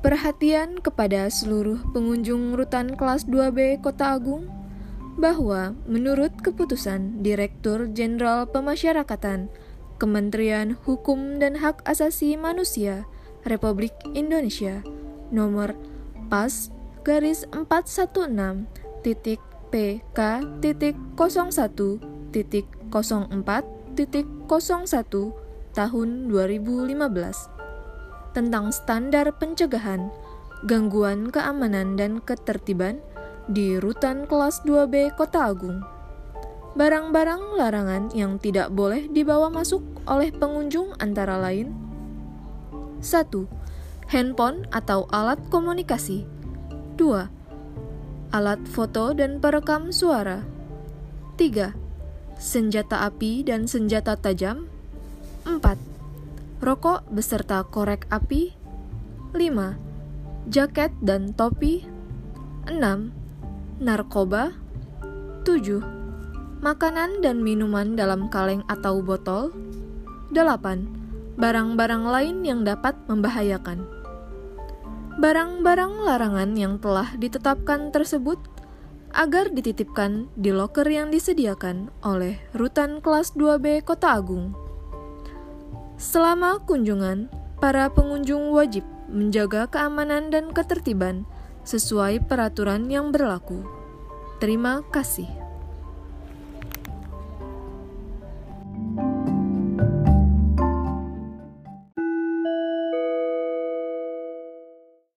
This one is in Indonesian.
Perhatian kepada seluruh pengunjung rutan kelas 2B Kota Agung bahwa menurut keputusan Direktur Jenderal Pemasyarakatan Kementerian Hukum dan Hak Asasi Manusia Republik Indonesia nomor PAS garis 416 titik PK titik 01 titik 04 titik 01 tahun 2015 tentang standar pencegahan gangguan keamanan dan ketertiban di rutan kelas 2B Kota Agung. Barang-barang larangan yang tidak boleh dibawa masuk oleh pengunjung antara lain 1. Handphone atau alat komunikasi 2. Alat foto dan perekam suara 3. Senjata api dan senjata tajam 4 rokok beserta korek api, 5. Jaket dan topi, 6. Narkoba, 7. Makanan dan minuman dalam kaleng atau botol, 8. Barang-barang lain yang dapat membahayakan. Barang-barang larangan yang telah ditetapkan tersebut agar dititipkan di loker yang disediakan oleh Rutan Kelas 2B Kota Agung. Selama kunjungan, para pengunjung wajib menjaga keamanan dan ketertiban sesuai peraturan yang berlaku. Terima kasih.